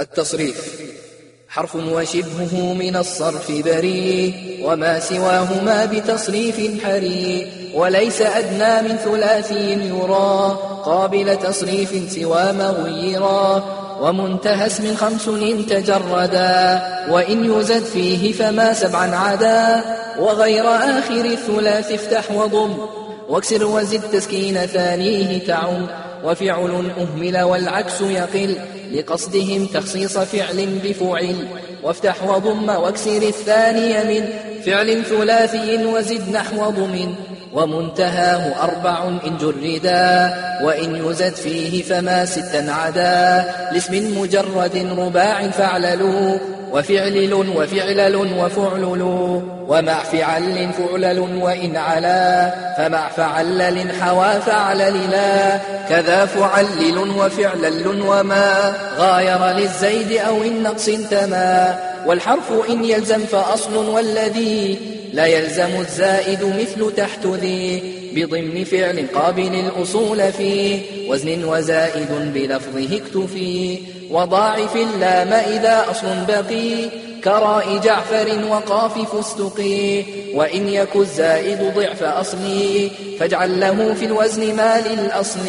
التصريف. حرف وشبهه من الصرف بريء وما سواهما بتصريف حري وليس أدنى من ثلاثي يرى قابل تصريف سوى مغيرا ومنتهى اسم خمس إن تجردا وإن يزد فيه فما سبعا عدا وغير آخر الثلاث افتح وضم واكسر وزد تسكين ثانية تعم. وفعل أهمل والعكس يقل لقصدهم تخصيص فعل بفعل. وافتح وضم واكسر الثاني من فعل ثلاثي وزد نحو ضم ومنتهاه أربع إن جردا وإن يزد فيه فما ستا عدا. لاسم مجرد رباع فاعللوا. وفعلل وفعلل وفعلل ومع فعل فعلل وإن علا. فمع فعلل حوى فعلل لا كذا فعلل وفعلل وما. غاير للزيد أو النقص تما. والحرف إن يلزم فأصل والذي. لا يلزم الزائد مثل تحت ذي بضمن فعل قابل الأصول في وزن وزائد بلفظه اكتفي وضاعف اللام إذا أصل بقي كراء جعفر وقاف فستقي وإن يك الزائد ضعف أصلي فاجعل له في الوزن ما للأصل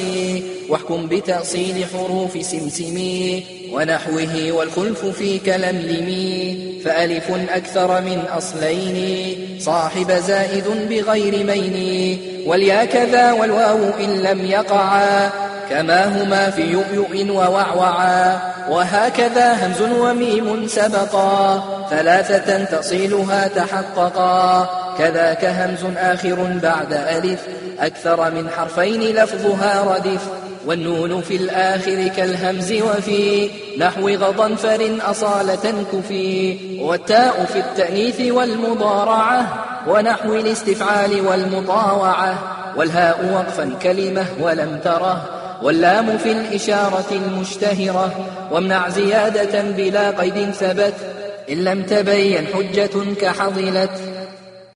واحكم بتأصيل حروف سمسمي ونحوه والخلف في كلملمي فألف أكثر من أصلين صاحب زائد بغير مين واليا كذا والواو إن لم يقعا كما هما في يؤيؤ ووعوعا. وهكذا همز وميم سبقا. ثلاثة تصيلها تحققا. كذاك همز آخر بعد ألف. أكثر من حرفين لفظها ردف. والنون في الآخر كالهمز وفي. نحو غضنفر أصالة كفي والتاء في التأنيث والمضارعة. ونحو الاستفعال والمطاوعة. والهاء وقفا كلمة ولم تره. واللام في الإشارة المشتهرة وامنع زيادة بلا قيد ثبت. إن لم تبين حجة كحضلت